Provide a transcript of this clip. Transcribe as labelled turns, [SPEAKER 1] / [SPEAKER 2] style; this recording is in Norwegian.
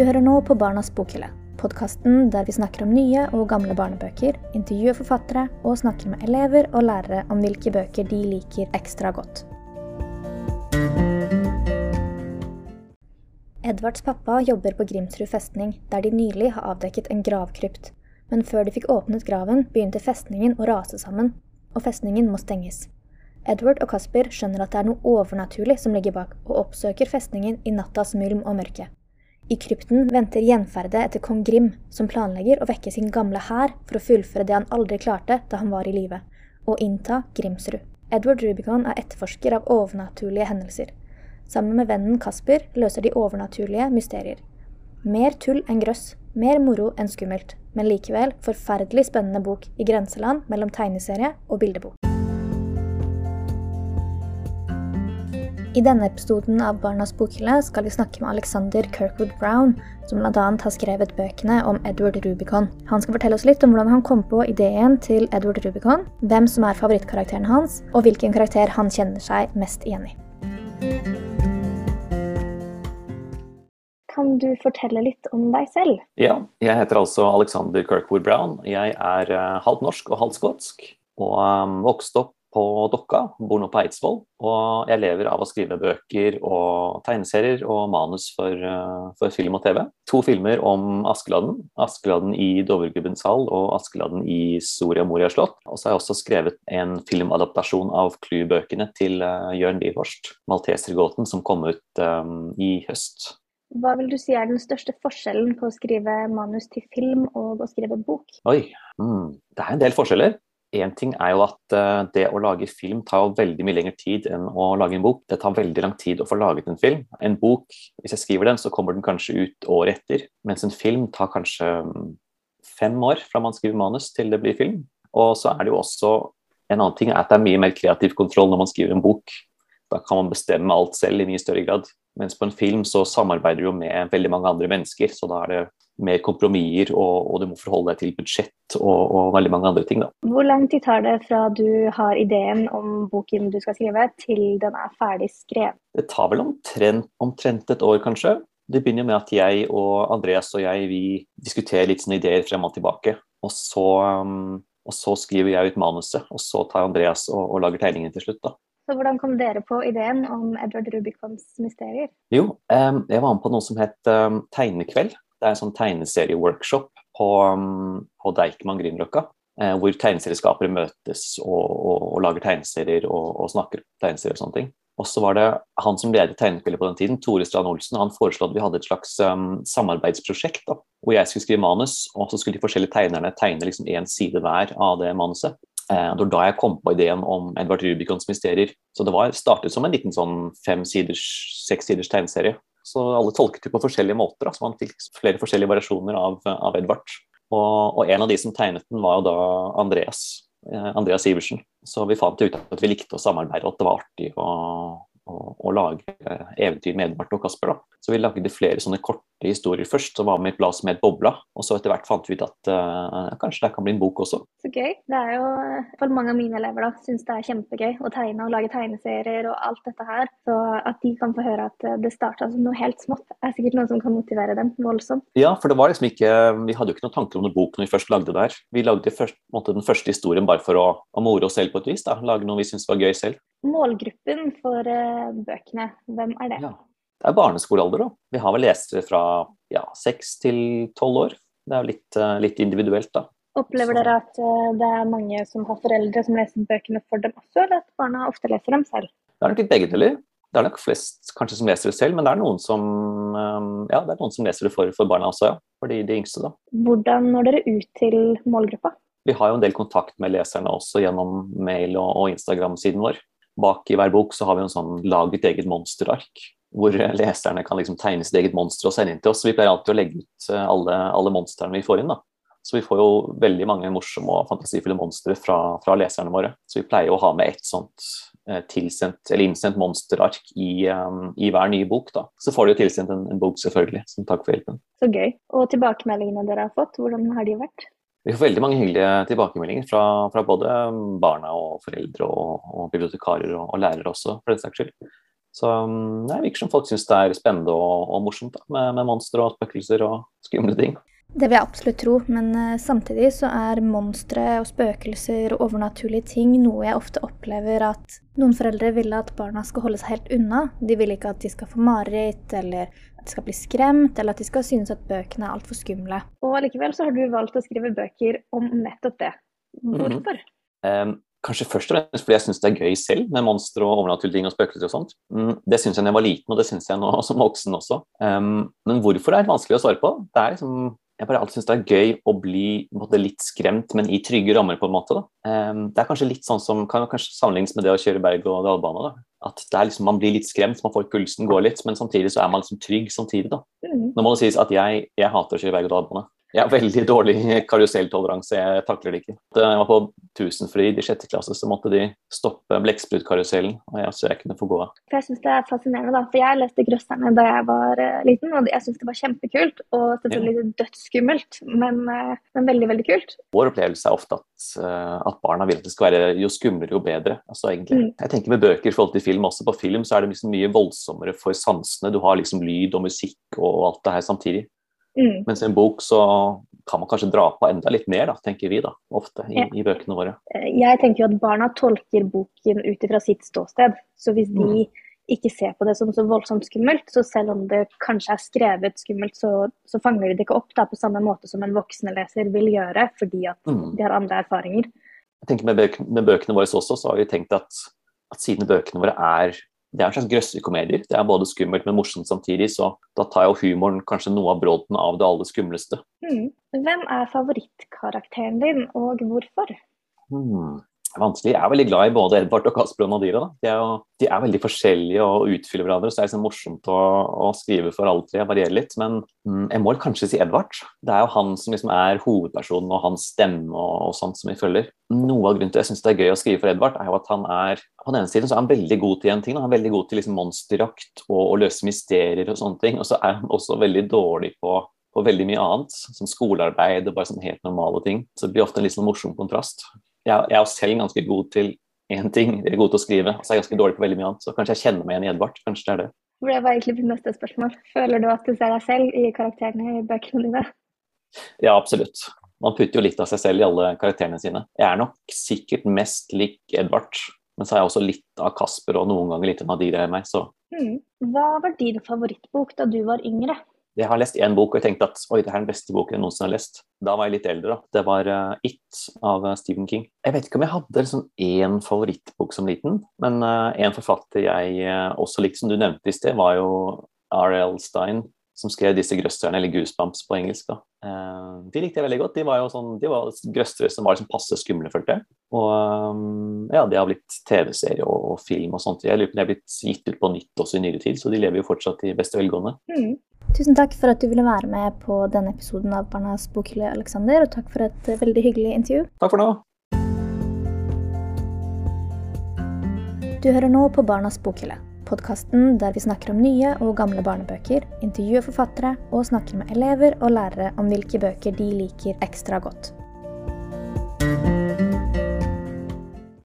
[SPEAKER 1] Du hører nå på Barnas bokhylle, podkasten der vi snakker om nye og gamle barnebøker, intervjuer forfattere og snakker med elever og lærere om hvilke bøker de liker ekstra godt. Edvards pappa jobber på Grimsrud festning, der de nylig har avdekket en gravkrypt. Men før de fikk åpnet graven, begynte festningen å rase sammen, og festningen må stenges. Edward og Kasper skjønner at det er noe overnaturlig som ligger bak, og oppsøker festningen i nattas mulm og mørke. I krypten venter gjenferdet etter kong Grim, som planlegger å vekke sin gamle hær for å fullføre det han aldri klarte da han var i live, og innta Grimsrud. Edward Rubicon er etterforsker av overnaturlige hendelser. Sammen med vennen Kasper løser de overnaturlige mysterier. Mer tull enn grøss, mer moro enn skummelt, men likevel forferdelig spennende bok i grenseland mellom tegneserie og bildebok. I denne episoden av Barnas bokhylle skal vi snakke med Alexander Kirkwood Brown, som bl.a. har skrevet bøkene om Edward Rubicon. Han skal fortelle oss litt om hvordan han kom på ideen til Edward Rubicon, hvem som er favorittkarakteren hans, og hvilken karakter han kjenner seg mest igjen i. Kan du fortelle litt om deg selv?
[SPEAKER 2] Ja, jeg heter altså Alexander Kirkwood Brown. Jeg er uh, halvt norsk og halvt skotsk, og um, vokste opp på Dokka, bor nå på Eidsvoll. Og jeg lever av å skrive bøker og tegneserier og manus for, uh, for film og TV. To filmer om Askeladden. Askeladden i Dovregubbens hall og Askeladden i Soria Moria slott. Og så har jeg også skrevet en filmadaptasjon av Klu-bøkene til uh, Jørn Liv Horst, 'Maltesergåten', som kom ut um, i høst.
[SPEAKER 1] Hva vil du si er den største forskjellen på å skrive manus til film og å skrive bok?
[SPEAKER 2] Oi, mm, det er en del forskjeller. Én ting er jo at uh, det å lage film tar jo veldig mye lengre tid enn å lage en bok. Det tar veldig lang tid å få laget en film. En bok, hvis jeg skriver den, så kommer den kanskje ut året etter. Mens en film tar kanskje um, fem år fra man skriver manus til det blir film. Og så er det jo også en annen ting er at det er mye mer kreativ kontroll når man skriver en bok. Da kan man bestemme alt selv i mye større grad. Mens på en film så samarbeider du jo med veldig mange andre mennesker, så da er det mer kompromisser, og, og, du må forholde deg til budsjett og, og, veldig mange andre ting. Da.
[SPEAKER 1] Hvor lang tid tar det fra du har ideen om boken du skal skrive, til den er ferdig skrevet?
[SPEAKER 2] Det tar vel omtrent, omtrent et år, kanskje. Det begynner med at jeg og Andreas og jeg vi diskuterer litt sånne ideer frem og tilbake. Og så, um, og så skriver jeg ut manuset, og så tar Andreas og, og lager tegningen til slutt. da.
[SPEAKER 1] Så hvordan kom dere på ideen om Edward Rubicons mysterier?
[SPEAKER 2] Jo, jeg var med på noe som het Tegnekveld. Det er en sånn tegneserieworkshop på, på Deichman Grünerløkka. Uh, hvor tegneserieskapere møtes og, og, og lager tegneserier og, og, snakker tegneserier og sånne ting. Og så var det han som ledet Tegnekveldet på den tiden, Tore Strand Olsen, han foreslo at vi hadde et slags um, samarbeidsprosjekt da, hvor jeg skulle skrive manus, og så skulle de forskjellige tegnerne tegne liksom én side hver av det manuset. Eh, det var da jeg kom på ideen om Edvard Rubicons mysterier. Så det var startet som en liten sånn fem siders, seks siders tegneserie. Så alle tolket det på forskjellige måter, da, så man fikk flere forskjellige variasjoner av, av Edvard. Og, og, en av de som tegnet den, var jo da Andreas. Eh, Andreas Iversen. Så vi fant ut at vi likte å samarbeide, og at det var artig å, å, å lage eventyr med Edvard og Kasper. Da. Så vi lagde flere sånne korte historier først, som var med et blad som het Bobla. Og så etter hvert fant vi ut at uh, kanskje det kan bli en bok også.
[SPEAKER 1] Så gøy. Det er jo for mange av mine elever da, syns det er kjempegøy å tegne og lage tegneserier og alt dette her. Så at de kan få høre at det starta som noe helt smått, er sikkert noe som kan motivere dem voldsomt.
[SPEAKER 2] Ja, for det var liksom ikke Vi hadde jo ikke noen tanker om noen bok når vi først lagde det her. Vi lagde først, måte, den første historien bare for å, å more oss selv på et vis. da, Lage noe vi syntes var gøy selv.
[SPEAKER 1] Målgruppen for uh, bøkene, hvem er det?
[SPEAKER 2] Ja. Det er barneskolealder, da. Vi har vel lesere fra ja, seks til tolv år. Det er jo litt, uh, litt individuelt, da.
[SPEAKER 1] Opplever dere at uh, det er mange som har foreldre som leser bøkene for dem også, eller at barna ofte leser dem selv?
[SPEAKER 2] Det er nok litt begge deler. Det er nok flest kanskje som leser det selv, men det er noen som, um, ja, det er noen som leser det for, for barna også, ja. For de, de yngste, da.
[SPEAKER 1] Hvordan når dere ut til målgruppa?
[SPEAKER 2] Vi har jo en del kontakt med leserne også gjennom mail og, og Instagram-siden vår. Bak i hver bok så har vi en sånn lag ditt eget monsterark hvor leserne kan liksom tegne sitt eget monster og sende inn til oss. Vi pleier alltid å legge ut eh, alle, alle monstrene vi får inn. da. Så vi får jo veldig mange morsomme og fantasifulle monstre fra, fra, leserne våre. Så vi pleier å ha med et sånt eh, tilsendt eller innsendt monsterark i, um, i, hver nye bok. da. Så får de jo tilsendt en, en, bok, selvfølgelig, som takk for hjelpen.
[SPEAKER 1] Så gøy. Og tilbakemeldingene dere har fått, hvordan har de vært?
[SPEAKER 2] Vi får veldig mange hyggelige tilbakemeldinger fra, fra både barna og foreldre og, og bibliotekarer og, og, lærere også, for den saks skyld. Så mm, det virker som folk syns det er spennende og, og morsomt da, med, med monstre og spøkelser og skumle ting.
[SPEAKER 1] Det vil jeg absolutt tro, men uh, samtidig så er monstre og spøkelser og overnaturlige ting noe jeg ofte opplever at noen foreldre vil at barna skal holde seg helt unna. De vil ikke at de skal få mareritt, eller at de skal bli skremt, eller at de skal synes at bøkene er altfor skumle.
[SPEAKER 3] Og likevel så har du valgt å skrive bøker om nettopp det. Hvorfor?
[SPEAKER 2] Mm -hmm. um, Kanskje først og fremst fordi jeg syns det er gøy selv med monstre og overnaturlige ting og spøkelser og sånt. Mm, det syns jeg da jeg var liten, og det syns jeg nå som voksen også. Um, men hvorfor er det vanskelig å svare på? Det er liksom jeg bare alltid syns det er gøy å bli litt skremt, men i trygge rammer, på en måte. Da. det er kanskje litt sånn som kan kanskje sammenlignes med det å kjøre berg- og dalbane. At det er liksom, man blir litt skremt, man får pulsen gå litt, men samtidig så er man liksom trygg samtidig. da. Mm. Nå må det sies at jeg, jeg hater å kjøre berg- og dalbane. Jeg har veldig dårlig karuselltoleranse, jeg takler det ikke. Da jeg var på Tusenfryd i sjette klasse, så måtte de stoppe blekksprutkarusellen, og jeg, så jeg kunne få gå av.
[SPEAKER 3] Jeg syns det er fascinerende, da, for jeg leste 'Grøsserne' da jeg var uh, liten, og jeg syns det var kjempekult, og selvfølgelig ja. dødsskummelt, men, uh, men, veldig, veldig kult.
[SPEAKER 2] Vår opplevelse er ofte at, uh, at, barna vil at det skal være jo skumlere, jo bedre. Altså egentlig. Mm. Jeg tenker med bøker i forhold til film også. På film så er det liksom mye voldsommere for sansene. Du har liksom lyd og musikk og alt det her samtidig. Mm. Mens i en bok så kan man kanskje dra på enda litt mer, da, tenker vi da, ofte i, i bøkene våre.
[SPEAKER 3] Eh, jeg tenker jo at barna tolker boken ut ifra sitt ståsted. Så hvis de mm. ikke ser på det som så voldsomt skummelt, så selv om det kanskje er skrevet skummelt, så, så fanger de det ikke opp da, på samme måte som en voksenleser vil gjøre, fordi at mm. de har andre erfaringer.
[SPEAKER 2] Jeg tenker Med, bøk, med bøkene våre også, så har vi tenkt at, at siden bøkene våre er det er en slags grøssekomedier. Det er både skummelt, men morsomt samtidig. Så da tar jo humoren kanskje noe av brodden av det aller skumleste.
[SPEAKER 3] Mm. Hvem er favorittkarakteren din, og hvorfor?
[SPEAKER 2] Hmm vanskelig. Jeg er veldig glad i både Edvard og Kasper og Nadira. De er, jo, de er veldig forskjellige og utfyller hverandre, så det er liksom morsomt å, å, skrive for alle tre. Varierer litt. Men mm, jeg må kanskje si Edvard. Det er jo han som liksom er hovedpersonen, og hans stemme og, og sånt som vi følger. Noe av grunnen til jeg syns det er gøy å skrive for Edvard, er jo at han er på den ene siden så er han veldig god til en ting. Han er veldig god til liksom monsterjakt og å løse mysterier og sånne ting. Og så er han også veldig dårlig på på veldig mye annet, som skolearbeid og bare sånn helt normale ting. Så det blir ofte en litt sånn morsom kontrast jeg, jeg er selv ganske god til én ting, jeg er god til å skrive, så jeg er ganske dårlig på veldig mye annet. Så kanskje jeg kjenner meg igjen i Edvard. Kanskje det er det.
[SPEAKER 3] Det var egentlig mitt neste spørsmål. Føler du at du ser deg selv i karakterene i bøkene dine?
[SPEAKER 2] Ja, absolutt. Man putter jo litt av seg selv i alle karakterene sine. Jeg er nok sikkert mest lik Edvard, men så er jeg også litt av Kasper og noen ganger litt av Nadira i meg, så
[SPEAKER 3] mm. Hva var din favorittbok da du var yngre?
[SPEAKER 2] Jeg har lest én bok og jeg tenkte at oi, det er den beste boken jeg noensinne har lest. Da var jeg litt eldre. da. Det var uh, It av uh, Stephen King. Jeg vet ikke om jeg hadde liksom én favorittbok som liten, men uh, en forfatter jeg også likte, som du nevnte i sted, var jo R.L. Stein, som skrev disse grøsterne, eller Goosebumps på engelsk. da. de likte jeg veldig godt. De var jo sånn, de var grøstere som var liksom passe skumle, følte jeg. Og ja, det har blitt TV-serie og, og, film og sånt. Jeg lurer på om de er blitt gitt ut på nytt også i nyere tid, så de lever jo fortsatt i beste velgående. Mm.
[SPEAKER 1] Tusen takk for at du ville være med på denne episoden av Barnas bokhylle, Alexander, og takk for et eh, veldig hyggelig intervju.
[SPEAKER 2] Takk for nå.
[SPEAKER 1] Du hører nå på Barnas bokhylle, podkasten der vi snakker om nye og gamle barnebøker, intervjuer forfattere og snakker med elever og lærere om hvilke bøker de liker ekstra godt.